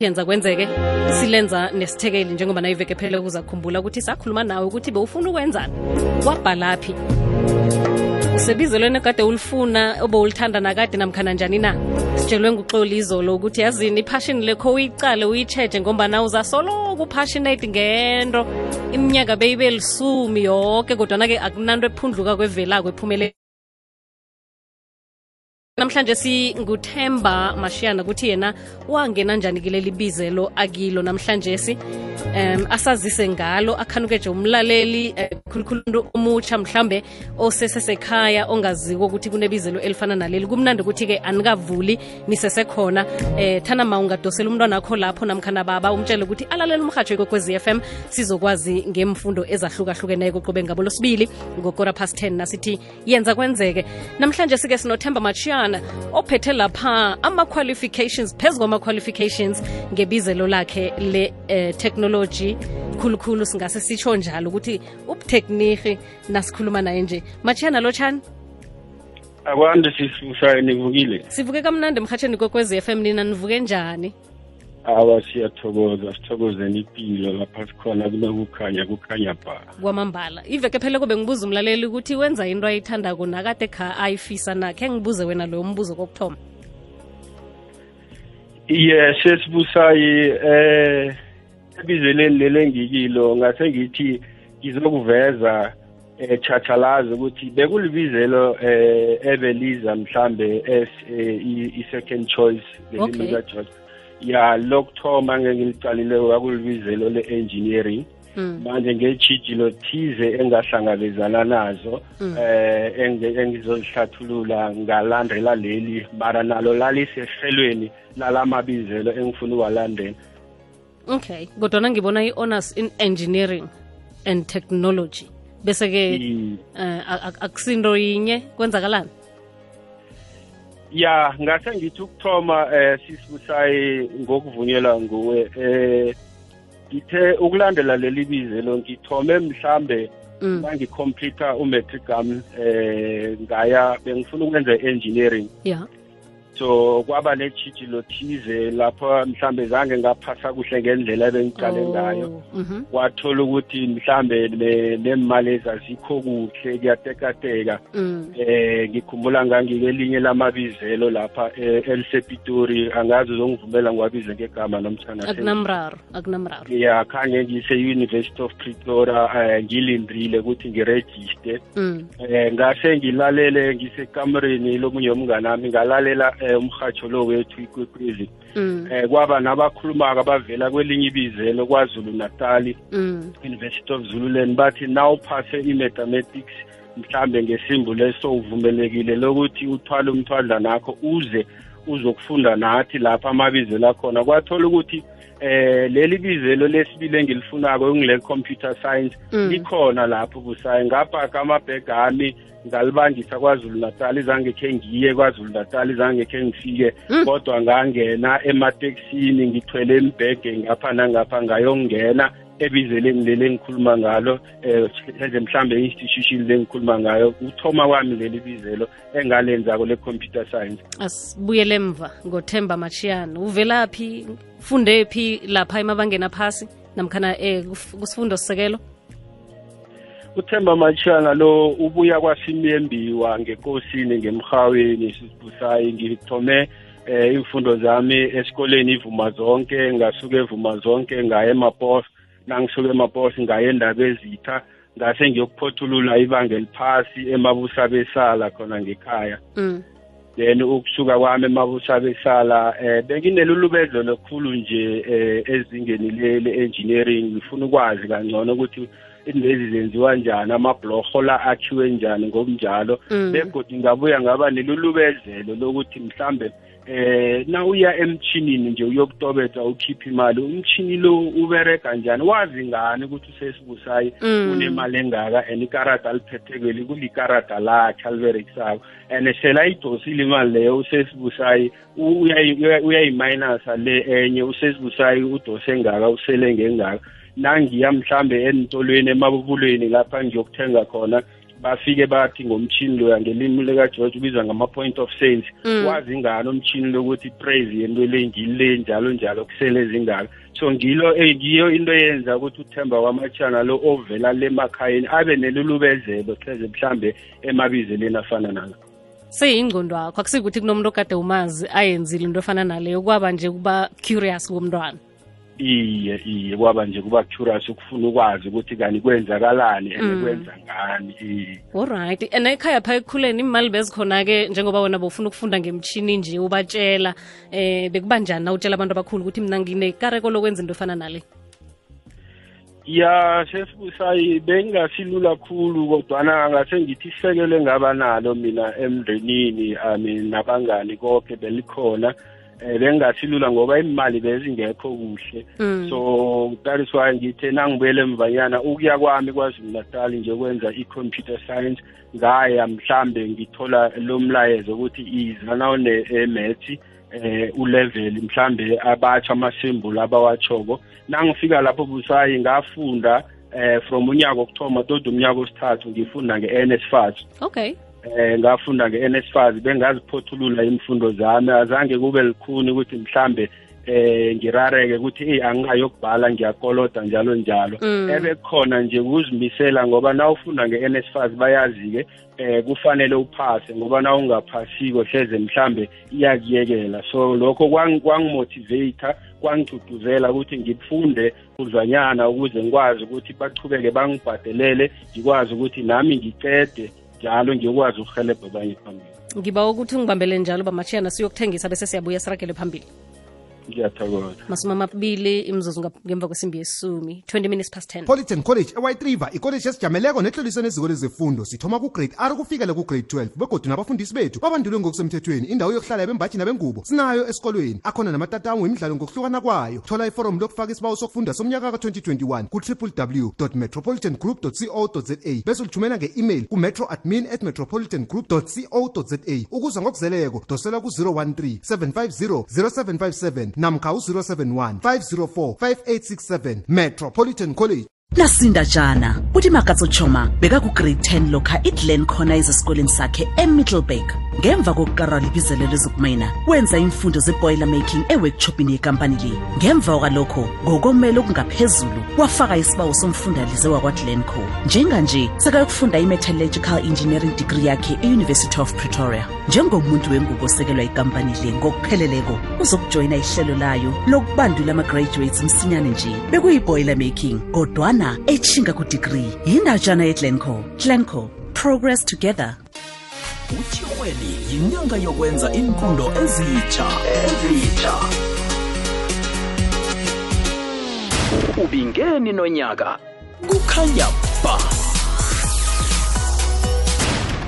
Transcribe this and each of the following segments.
yenza kwenzeke. Silenza nesithekeli njengoba nayo iveke phele kuza ukuthi sakhuluma nawe ukuthi bewufuna ukwenzani. Wabhalaphi usebizelweni kade ulifuna obowulithanda nakade namkhana njani na? Sitshelwe nguxoli izolo ukuthi yazini iphashini lekho uyicale uyitsheje ngombana uzasoloko upassionate ngento. Iminyaka beyibe lisumi yoke kodwana-ke akunanto ephundluka kwevelako ephumelele namhlanje singuthemba mashiyana ukuthi yena wangena njani kileli bizelo akilo namhlanje si um asazise ngalo akhanukeje umlaleli um khulukhulu omutsha mhlambe osesesekhaya ongaziko ukuthi kunebizelo elifana naleli. Kumnandi ukuthi-ke anikavuli nisesekhona. Um thana ma ungadosela umntwana akho lapho namkhana baba umtshele ukuthi alalela umhatsho ikokwezi FM sizokwazi ngemfundo ezahlukahlukeneko qobe ngabo losibili ngokora past 10 nasithi yenza kwenzeke. Namhlanje sike sinothemba machiyana ophethe lapha ama-qualifications phezu kwama-qualifications ngebizelo lakhe le-technology. Khulukhulu singase sitsho njalo ukuthi ubutekniki nasikhuluma naye nje. Machiyana lotshani? Akwande sisibusayo nivukile. Sivuke kamnandi emhatsheni kokwez f m nina nivuke njani awa siyathokoza. Sithokozeni impilo lapha sikhona kunokukhanya kukhanya ba kwamambala. Iveke phele kube ngibuza umlaleli ukuthi wenza into ayithandako nakade kha ayifisa nakhe ngibuze wena loyo mbuzo kokuthoma. Ye sesibusayi eh ebizeleni leli engikilo ngase ngithi ngizokuveza eh chathalazi ukuthi bekulibizelo eh ebeliza mhlambe as i-second choice belimi Okay. George ya lokuthoma ngeke ngiliqalile kwakulibizelo le-engineering. Manje ngejijilo thize engahlangabezana nazo eh engizozihlathulula engizolihlathulula ngalandela leli mara nalo lalisehlelweni lalamabizelo engifuna ukuwalandela. Okay kodwana ngibona i-honors in engineering and technology. Bese-ke um uh, akusinto yinye kwenzakalani ya ngase ngithi ukuthoma eh sisibusayi ngokuvunyelwa nguwe eh ngithe ukulandela leli bizelo ngithome mhlambe Mm. mangicomplete umatric am eh ngaya bengifuna ukwenza engineering ya so kwaba netshijilo thize lapho mhlambe zange ngaphasa kuhle ngendlela ebengicale ngayo Oh, mhm. wathola ukuthi mhlambe ne- nemali ezazikho kuhle kuyatekateka Mm. eh ngikhumbula ngangikelinye lamabizelo lapha eh, elisepitori angazi uzongivumela ngiwabize ngegama nomthana akunamraro akunamraro ya khange ngise-university of pretoria eh, ngilindrile ukuthi ngirejiste Mm. eh ngase ngilalele ngisekamereni lomunye umngane wami ngalalela eh, umhatsho lo wethu ikwekwezi Mm. eh kwaba nabakhulumako abavela kwelinye ibizelo kwazulu natali Mm. University of Zululand bathi nawuphase i-mathematics mhlambe ngesimbo leso uvumelekile lokuthi uthwale umthwadla nakho uze uzokufunda nathi lapha amabizelo akhona kwathola ukuthi eh leli bizelo lesibili engilifunako ngile computer science Mm. likhona lapho busayi ngapha amabhegi ami ngalibangisa kwazulu natal izange khe ngiye kwazulu natal izange khe ngifike Mm. kodwa ngangena emateksini ngithwele imbhege ngapha nangapha ngayongena ebizeleni leli engikhuluma ngalo um enze i-institution lengikhuluma ngayo uthoma kwami leli bizelo engalenzako le-computer science. Asibuyele emva ngothemba machiyana uvelaphi fundephi lapha emabangeni aphasi? Namkhana um kusifundo sisekelo? Uthemba machana lo ubuya kwasimyembiwa ngekosini ngemhaweni sisibusayi ngithome eh imfundo zami esikoleni ivuma zonke ngasuke evuma zonke ngaye emapos nangisuka emapos ngaya endaba ezitha ngase ngiyokuphothulula ibanga eliphasi emabusa besala khona ngekhaya mm. then ukusuka kwami emabusa besala eh benginelulubezelo lokhulu nje eh ezingeni le-engineering ngifuna ukwazi kangcono ukuthi lezi zenziwa njani amabhlorho la akhiwe njani ngokunjalo Mm. begodi ngabuya ngaba nelulubezelo lokuthi mhlambe eh na uya emchinini nje uyokutobetha ukhipha imali umchini lo ubereka njani? Wazi ngani ukuthi usesibusayi Mm. unemali engaka and ikarada aliphethekeli kulikarada lakhe aliberekisako and selayidosile imali leyo usesibusayi uyayiminasa le enye usesibusayi udose ngaka usele ngengaka. Nangiya mhlambe entolweni emabubulweni lapha ngiyokuthenga khona bafike bathi ngomtshini loya ngelimi lekageorge ubizwa ngama-point of sales. Wazi ngani umchini lokuthi praise yento le ngile njalo njalo kusele zingaka. So ngilo eh, ngiyo into eyenza ukuthi uthemba kwamatshana lo ovela le makhayeni abe nelulubezelo hleze mhlambe emabizeleni afana nalo. Seyingcondo wakho akusikuthi kunomuntu okade umazi ayenzile into efana naleyo kwaba nje kuba curious komntwana iye iye kwaba nje kuba curious ukufuna ukwazi ukuthi kani kwenzakalani and kwenza ngani iye. Alright and ekhaya pha ekukhuleni imali bezikhona-ke njengoba wena bofuna ukufunda ngemchini nje ubatshela eh bekuba njani na utshela abantu abakhulu ukuthi mina nginekareko lokwenza into efana nale? Ya sesibusayi bengasilula khulu kodwana ngase ngithi isekelo engaba nalo mina emndenini ami nabangani konke belikhona bengasilula ngoba imali bezingekho kuhle. So that is why ngithe nangibuyele emvanyana ukuya kwami kwaZulu Natal nje kwenza i-computer science ngaya mhlambe ngithola lo mlayezo ukuthi iza nawune emethi eh ulevel mhlambe abatsha amasembulu abawachoko nangifika lapho busayi ngafunda eh from unyaka okuthoma todi umnyaka osithathu ngifunda nge-NSFAS okay. Eh ngafunda nge-NSFAS bengaziphothulula imfundo zami. Azange kube likhuni ukuthi mhlambe eh ngirareke ukuthi hey angingayokubhala ngiyakoloda njalo njalo. Ebekhona nje ukuzimisela ngoba nawufunda nge-NSFAS bayazi-ke eh kufanele uphase ngoba na ungaphasiko hleze mhlambe iyakuyekela. So lokho kwangimotivate kwangigcugcuzela ukuthi ngifunde uzwanyana ukuze ngikwazi ukuthi bachubeke bangibhadelele ngikwazi ukuthi nami ngicede njalo ngiyokwazi ukuhelebha abanye phambili. Ngiba ukuthi ungibambele njalo bamashiyana siyokuthengisa bese siyabuya siragele phambili ngiyathokoza. Masumi amabili imzuzu ngemva kwesimbi yesumi. 20 minutes past 10 Politan College eWhite River ikoleji esijameleko netloliswe neziko lezefundo sithoma ku-grade r kufikele ku-grade 12 begodu nabafundisi bethu babandulwe ngokusemthethweni indawo yokuhlala yabembaji nabengubo sinayo esikolweni. Akhona namatatamu wemidlalo ngokuhlukana kwayo. Thola iforum lokufaka isibawo sokufunda somnyaka ka-2021 ku-www metropolitangroup co za bese ulithumela nge-email kumetro admin at metropolitan group co za ukuzwa ngokuzeleko dosela ku-013 750 0757 namkha u-071 504 5867 metropolitan college. Nasinda jana uthi makatsochoma bekaku-grade 10 lokha idlen khona ezesikoleni sakhe emiddleburg ngemva kokukarwa libizelelo ezokumayina wenza imfundo zeboiler making eworkshopini yekampani le. Ngemva kwalokho ngokomelo okungaphezulu wafaka isibawo somfundalize wakwaglenco njenganje sekayokufunda i-metallurgical engineering degree yakhe e-university of pretoria. Njengomuntu wengubo osekelwa ikampani le ngokupheleleko uzokujoyina ihlelo layo lokubandula ama-graduates msinyane nje. Bekuyi-boiler making kodwana etshinga kudegree. Yindatshana yeglenco glenco progress together utshirhweni yinyanga yokwenza iimfundo ezitsha ezitsha ubingeni nonyaka kukhanya ba.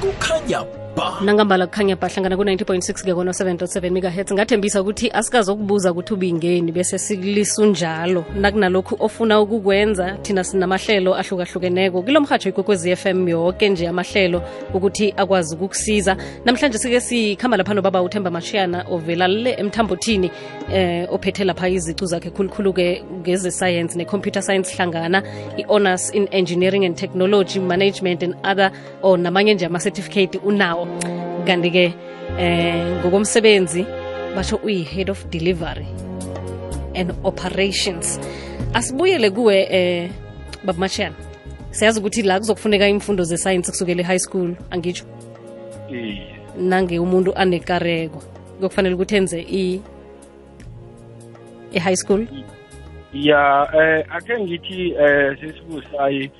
Kukhanya ba nangambala kukhanya bahlangana ku-90.6 ke kona 7.7 megahertz. Ngathembisa ukuthi asikazokubuza ukuthi ubingeni bese sikulisa unjalo nakunalokhu ofuna ukukwenza thina sinamahlelo ahlukahlukeneko. Kilo mhatsho ikwekwezi FM yoke nje amahlelo ukuthi akwazi ukukusiza. Namhlanje sike sikhamba lapha nobaba uthemba mashiyana ovela le emthambothini eh ophethe lapha izicu zakhe khulukhulu-ke ngeze-science ne-computer science hlangana i-honors in engineering and technology management and other or namanye nje ama-certificate unawo kanti-ke eh ngokomsebenzi basho uyi-head of delivery and operations. Asibuyele kuwe eh babamashiyana siyazi ukuthi la kuzokufuneka imfundo ze-science kusukela e-high school angitsho? Nange umuntu anekareko kuyokufanele ukuthi enze e-high school? Ya eh akhe ngithi eh sisibusayi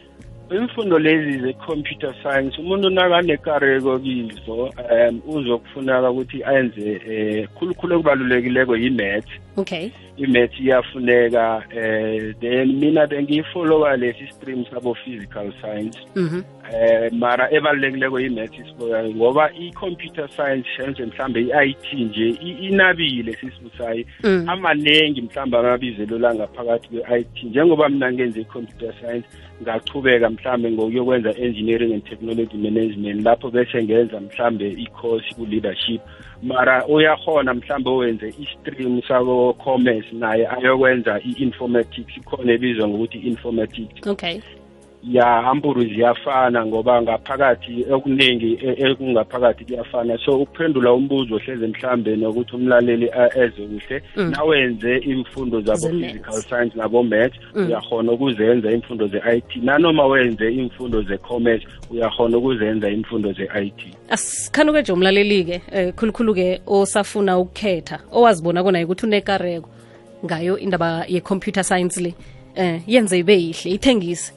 imfundo lezi ze-computer science umuntu nakanekareko kizo um uzokufuneka ukuthi ayenze eh khulukhulu okubalulekileko yi-math. Okay. I-math iyafuneka eh then mina bengiyifollowa lesi stream sabo physical science. Mhm. Eh mara ebalulekileko i-math isiboyayo ngoba i-computer science senze mhlambe i-IT nje i- inabile sisibusayi Mm. amaningi mhlambe amabizelo la ngaphakathi kwe-IT njengoba mina ngenze i-computer science ngachubeka mhlambe ngokuyokwenza engineering and technology management lapho bese ngenza mhlambe i-course ku-leadership. Mara uyahona mhlambe owenze i-stream sabo commerce naye ayokwenza i-informatics ikhona ebizwa ngokuthi i-informatics. Okay. Ya ampuru ziyafana ngoba ngaphakathi okuningi e- ekungaphakathi kuyafana. So ukuphendula umbuzo hleze mhlambe nokuthi umlaleli eze kuhle nawenze imfundo zabo physical science nabo maths uyakhona ukuzenza imfundo ze-IT nanoma wenze imfundo ze-commerce uyakhona ukuzenza imfundo ze-IT asikhanuke nje umlaleli-ke um khulukhulu-ke osafuna ukukhetha owazibona kona ukuthi unekareko ngayo indaba ye-computer science le eh yenze ibe yihle ithengise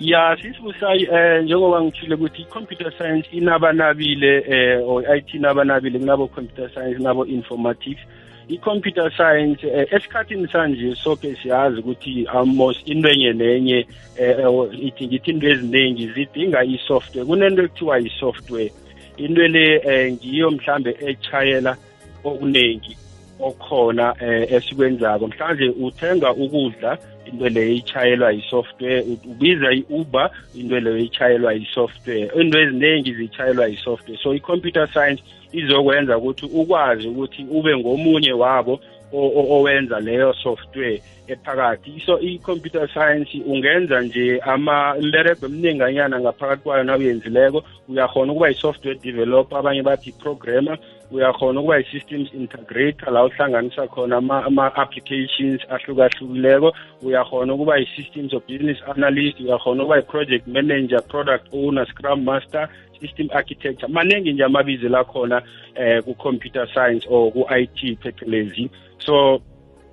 ya sisibusayi eh njengoba ngithile ukuthi i-computer science inabanabile eh or i-IT inabanabile kunabo computer science nabo informatics i-computer science eh, esikhathini sanje sonke siyazi ukuthi almost into enye nenye eh, or ithi ngithi into eziningi zidinga i-software. Kunento ekuthiwa i-software. Into le eh, ngiyo mhlambe echayela okuningi okhona eh, esikwenzako. Mhlawumbe uthenga ukudla into leyo ichayelwa yi-software u- ubiza i-uber into leyo ichayelwa yi-software. Into eziningi zichayelwa yi-software. So i-computer science izokwenza ukuthi ukwazi ukuthi ube ngomunye wabo o- o- owenza leyo software ephakathi. So i-computer science ungenza nje ama imberego emininganyana ngaphakathi kwayo na uyenzileko uyakhona ukuba yi-software developer abanye bathi programmer uyakhona ukuba yi-systems integrator la uhlanganisa khona ama- ama-applications ahlukahlukileko. Uyakhona ukuba yi-systems of business analyst uyakhona ukuba yi-project manager product owner scrum master system architecture. Maningi nje amabizo lakhona eh ku-computer science or ku-IT phecelezi. So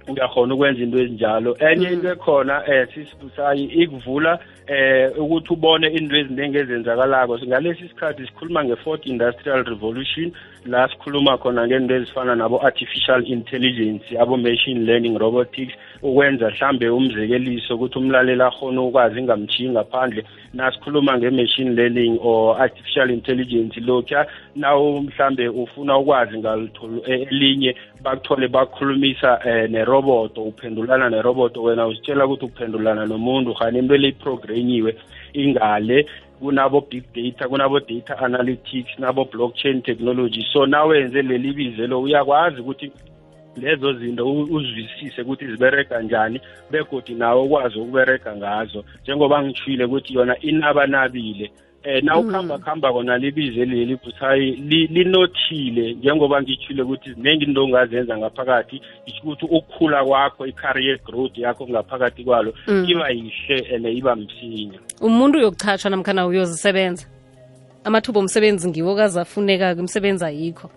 uyakhona ukwenza into ezinjalo. Enye into ekhona eh sisibusayi ikuvula eh ukuthi ubone into eziningi ezenzakalako. Ngalesi sikhathi sikhuluma nge-fourth industrial revolution. La sikhuluma khona ngento ezifana nabo-artificial intelligence abo-machine learning robotics ukwenza mhlambe umzekeliso ukuthi umlaleli akhona ukwazi ingamchiyi ngaphandle. Nasikhuluma nge-machine learning or artificial intelligence lokhuya naw mhlambe ufuna ukwazi ngalitho elinye bakuthole bakukhulumisa eh, neroboto uphendulana neroboto. Wena uzitshela ukuthi uphendulana nomuntu khani into le iprogranyiwe ingale kunabo big data kunabo data analytics nabo blockchain technology. So nawenze leli bizelo uyakwazi ukuthi lezo zinto u- uzwisise ukuthi zibereka njani begodi nawe ukwazi ukubereka ngazo. Njengoba ngithile ukuthi yona inabanabile eh na ukuhamba khamba kona libize leli buthayi li- linothile njengoba ngithile ukuthi ziningi into ongazenza ngaphakathi isho ukuthi ukukhula kwakho i-career growth yakho ngaphakathi kwalo iba yihle and iba msinya. Umuntu uyokuchatshwa namkhana uyozisebenza? Amathuba omsebenzi ngiwo kazafuneka-ke imisebenzi ayikho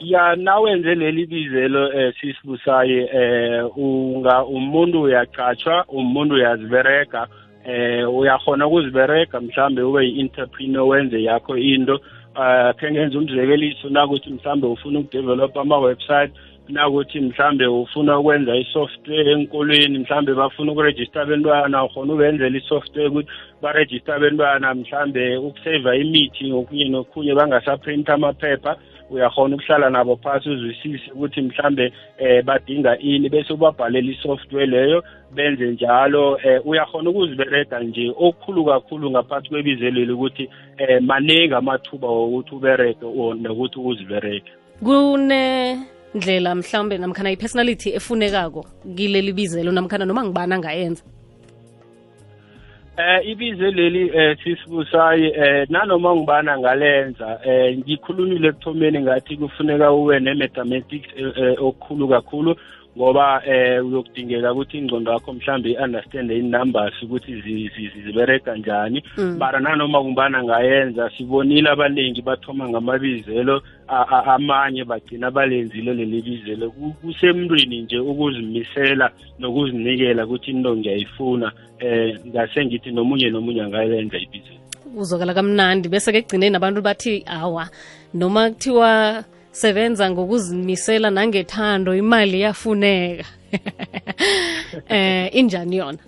ya nawenze leli bizelo eh sisibusaye eh unga umuntu uyaqatshwa umuntu uyazibereka eh uyakhona ukuzibereka mhlambe ube yi-entrepreneur wenze yakho into. Uh khe ngenza umzekeliso nakuthi mhlambe ufuna ukudevelop ama-website nakuthi mhlambe ufuna ukwenza i-software enkolweni mhlambe bafuna ukurejista abentwana ukhona ubenzela i-software ukuthi barejista abentwana mhlambe ukuseva imithi ngokunye nokunye bangasaprinta amaphepha. Uyakhona ukuhlala nabo phasi uzwisise ukuthi mhlambe eh badinga ini bese ubabhalela isoftware leyo benze njalo eh uyakhona ukuzibereka nje. Okukhulu kakhulu ngaphansi kwebizeleli ukuthi eh maningi amathuba wokuthi ubereke or nokuthi uzibereke kunendlela mhlawumbe namkhana i-personality efunekako kileli bizelo namkhana noma ngibani angayenza? Eh ibize leli eh sisibusayi eh nanoma ngibana ngalenza eh ngikhulumile ekuthomeni ngathi kufuneka ube ne-mathematics eh, eh, okukhulu kakhulu. Ngoba eh uyokudingeka ukuthi ingqondo yakho mhlambe i-understand in-numbers ukuthi zi- zi- zi- zibereka njani. Mara nanoma kumbana ngayenza sibonile abaningi bathoma ngamabizelo a- a- amanye bagcina balenzile leli bizelo. Ku- kusemntwini nje ukuzimisela nokuzinikela ukuthi into ngiyayifuna eh ngase ngithi nomunye nomunye angayenza ibizelo uzokala kamnandi bese-ke ekugcineni abantu bathi awa noma kuthiwa sebenza ngokuzimisela nangethando imali iyafuneka. Eh injani yona?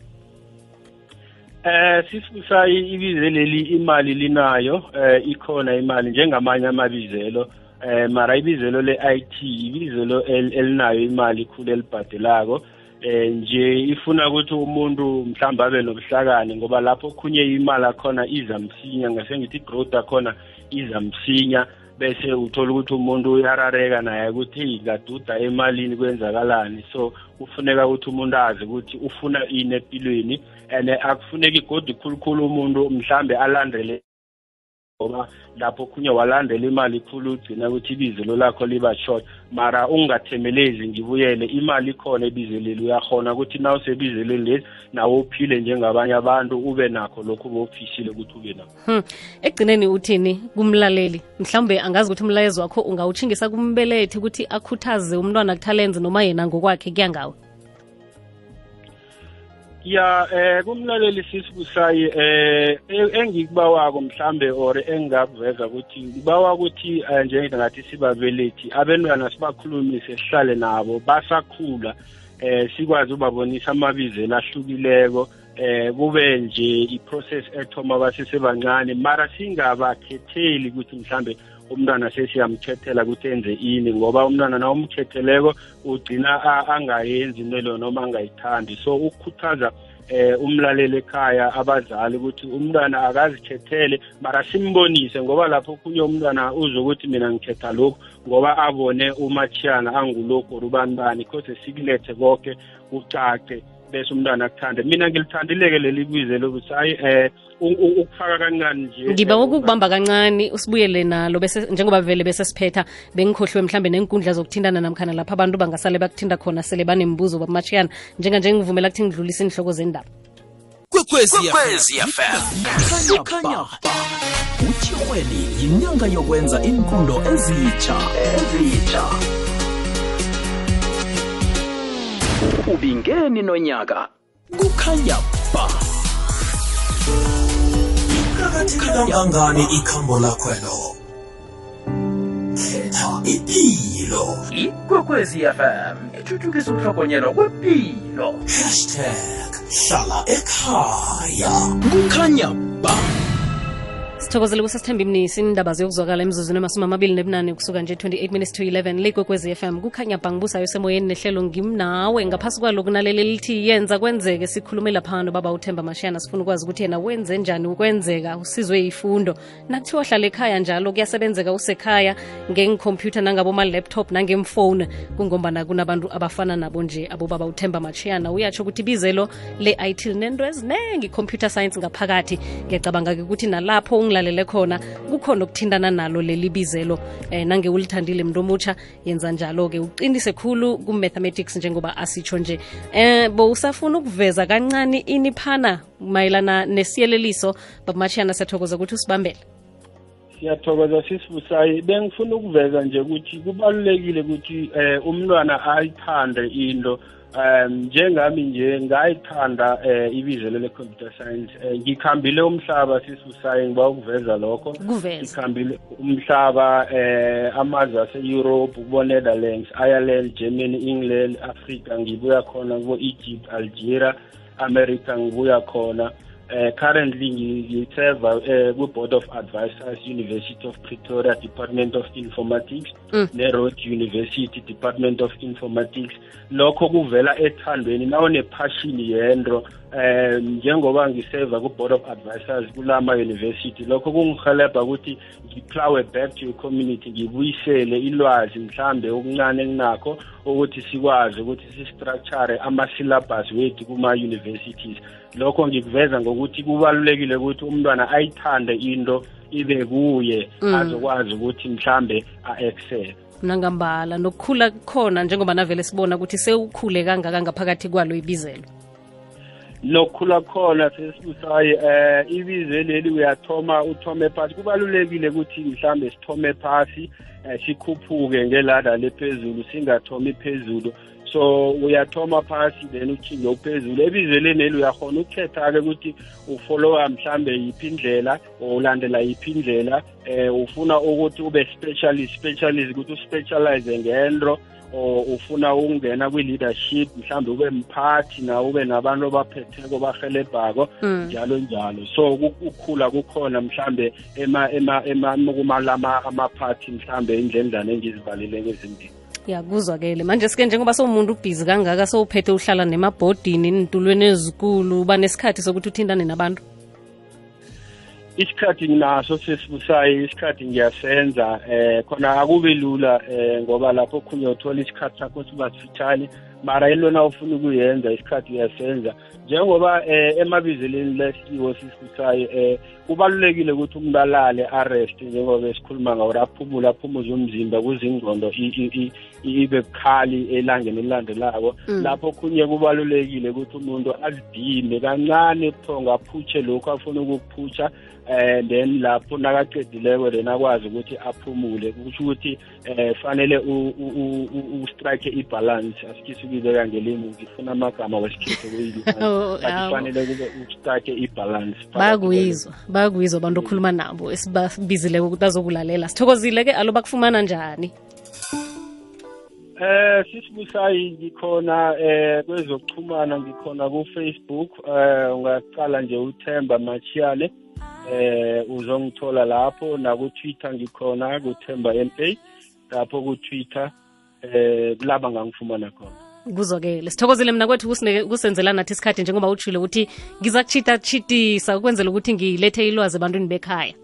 Eh sisibusayi ibize leli imali linayo eh ikhona imali njengamanye amabizelo. Eh mara ibizelo le-IT ibizelo el- elinayo imali ikhulu elibhadelako. Eh nje ifuna ukuthi umuntu mhlawumbe abe nobuhlakani ngoba lapho khunye imali akhona iza msinya ngase ngithi growth akhona iza msinya. Bese uthola ukuthi umuntu uyarareka naye ukuthi ngaduda emalini kwenzakalani. So kufuneka ukuthi umuntu azi ukuthi ufuna ini empilweni and akufuneki igodi khulukhulu umuntu mhlambe alandele ngoba lapho khunye walandela imali khulu ugcina ukuthi ibizelo lakho liba short. Mara ungathemelezi ngibuyele imali ikhona ebizeleli uyahona ukuthi na sebizeleli le nawe uphile njengabanye abantu ube nakho lokhu bowufishile ukuthi ube nakho. Hmm. ekugcineni uthini kumlaleli? Mhlawumbe angazi ukuthi umlayezo wakho ungawutshingisa kumbelethi ukuthi akhuthaze umntwana kuthalenze noma yena ngokwakhe kuyangawe ya eh kumlaleli sisibusayi eh engikubawako mhlambe or engingakuveza ukuthi ngibawa ukuthi eh, njengathi sibabelethi abantwana sibakhulumise sihlale nabo basakhula eh sikwazi ubabonisa amabizelo ahlukileko eh kube nje iprocess ethoma basesebancane mara singabakhetheli ukuthi mhlambe umntwana sesiyamkhethela ukuthi enze ini ngoba umntwana na umkhetheleko ugcina a- angayenzi into leyo noma angayithandi. So ukukhuthaza eh umlaleli ekhaya abazali ukuthi umntwana akazikhethele mara simbonise ngoba lapho kunye umntwana uzokuthi mina ngikhetha lokhu ngoba abone umachiyana angulokhu or ubani bani kose sikulethe konke kucace bese umntwana akuthande mina ngilithandile-ke leli bize lokuthi hayi eh ukufaka kancane nje ngiba eh, ukukubamba kancane usibuyele nalo bese njengoba vele bese siphetha bengikhohliwe mhlambe nenkundla zokuthintana namkhana lapha abantu bangasale bakuthinta khona sele banembuzo bamashiyana njenganje ngivumela kuthi ngidlulise inhloko zendaba utshirhweni yinyanga yokwenza inkundo ezitsha ezitsha ubingeni nonyaka. Kukhanya ba. Kangangani ikhambo lakhwelo khetha ipilo ikwekwezi fm ethuthukisa ukuhlokonyelwa kwepilo hashtag hlala ekhaya. Kukhanya ba sithokozele kusasithemba imnisi indaba ziyokuzwakala emzuzwini emasumi amabili nebunane kusuka nje 28 minutes to 11 lekwekwezi fm kukhanya bhangibusayo semoyeni nehlelo ngimnawe ngaphasi kwalo kunaleli lithi yenza kwenzeke sikhulume phano baba uthemba mashiyana sifuna ukwazi ukuthi yena wenze njani ukwenzeka usizwe yifundo nakuthiwa hlala ekhaya njalo kuyasebenzeka usekhaya ngengikhompyutha nangaboma-laptop nangemfone kungombana kunabantu abafana nabo nje abobaba uthemba mashiyana. Uyatsho ukuthi ibizelo le-it linento eziningi computer science ngaphakathi. Ngiyacabanga-ke ukuthi nalapho ungilalele khona kukhona ukuthintana nalo leli bizelo. Eh, nange ulithandile mntu omutsha yenza njalo-ke. Uqinise khulu ku-mathematics njengoba asitsho nje. Eh bo usafuna ukuveza kancane iniphana mayelana nesiyeleliso? Babumashiyana siyathokoza ukuthi usibambele. Siyathokoza sisibusayi. Bengifuna ukuveza nje ukuthi kubalulekile ukuthi eh umntwana ayithande into um njengami nje ngayithanda eh ibizelo le-computer science. Eh, ngikhambile umhlaba sisibusayi ngiba ukuveza lokho. Kuveza ngikhambile umhlaba eh amazwe ase-europe kubo-netherlands ireland germany england africa ngibuya khona kubo-egypt algeria america ngibuya khona. Uh, currently ngiserva uh, ku-board of advisors university of pretoria department of informatics Mm. ne-road university department of informatics lokho kuvela ethandweni nawune-passion yento um njengoba ngiseva ku-board of advisors kulama-university lokho kungihelebha ukuthi ngiplowe back to i-community ngibuyisele ilwazi mhlambe okuncane enginakho ukuthi sikwazi ukuthi sistructure ama-syllabus wethu kuma-universities. Lokho ngikuveza ngokuthi kubalulekile ukuthi umntwana ayithande into ibe kuye Mm. azokwazi ukuthi mhlambe a-excel. Nangambala nokukhula khona njengoba navele sibona ukuthi sewukhule kangaka ngaphakathi kwalo ibizelo nokukhula khona sesibusayi eh ibize leli uyathoma uthome phasi. Kubalulekile ukuthi mhlambe sithome phasi eh, sikhuphuke ngelada lephezulu singathomi phezulu. So uyathoma phasi then uchinge uphezulu. Ebizeleni eli uyakhona ukukhetha-ke ukuthi ufollowa mhlambe yiphi indlela or ulandela yiphi indlela. Eh ufuna ukuthi ube specialist specialist ukuthi uspecialize ngento or ufuna ukungena kwi-leadership mhlawumbe ube mphathi na ube nabantu abaphetheko bahelebhako Mm. njalo njalo. So ku- ukukhula kukhona mhlambe ema ema ema kumalama amaphathi mhlambe indlendlana engizibalile ezimbili ya kuzwakele. Manje sike njengoba sowumuntu ubhizi kangaka sowuphethe uhlala nemabhodini nintulweni ezikulu uba nesikhathi sokuthi uthintane nabantu? Isikhathi nginaso sesibusayo isikhathi ngiyasenza eh khona akube lula eh ngoba lapho khunye uthola isikhathi sakho siba sifitshane mara elona ufuna ukuyenza isikhathi uyasenza. Njengoba eh emabizeleni lesiwo sisibusayo eh kubalulekile ukuthi umuntu alale arest njengoba esikhuluma ngawo aphumule aphumuze umzimba kuze ingqondo i- i- i- ibe bukhali elangeni elilandelako lapho khunye kubalulekile ukuthi umuntu azidime kancane buthongo aphutshe lokhu afuna ukukuphutsha eh then lapho nakaqedileko then akwazi ukuthi aphumule. Kusho ukuthi eh fanele u- u- u- u- ustrike ibalance asikisi ukuyibeka ngelimi ngifuna amagama wesikhetho Oh, kuyini awu. fanele kube ustrike ibalance bayakuyizwa bayakuyizwa abantu okhuluma nabo esibabizileko ukuthi bazokulalela. Sithokozile-ke alo bakufumana njani? Eh sisibusayi ngikhona eh kwezokuxhumana ngikhona ku Facebook eh ungaqala nje uThemba machiale eh uzongithola lapho. Na ku Twitter ngikhona ku Themba MA lapho ku Twitter eh kulaba ngangifumana khona kuzokele sithokozile mina kwethu kusenzela nathi isikhathi njengoba utshile ukuthi ngiza kuchita chitisa ukwenzela ukuthi ngilethe ilwazi ebantwini bekhaya.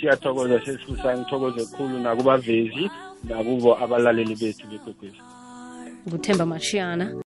Siyathokoza sesifusa ngithokoze kukhulu nakubavezi nakubo abalaleli bethu bekwekwezi nguthemba mashiyana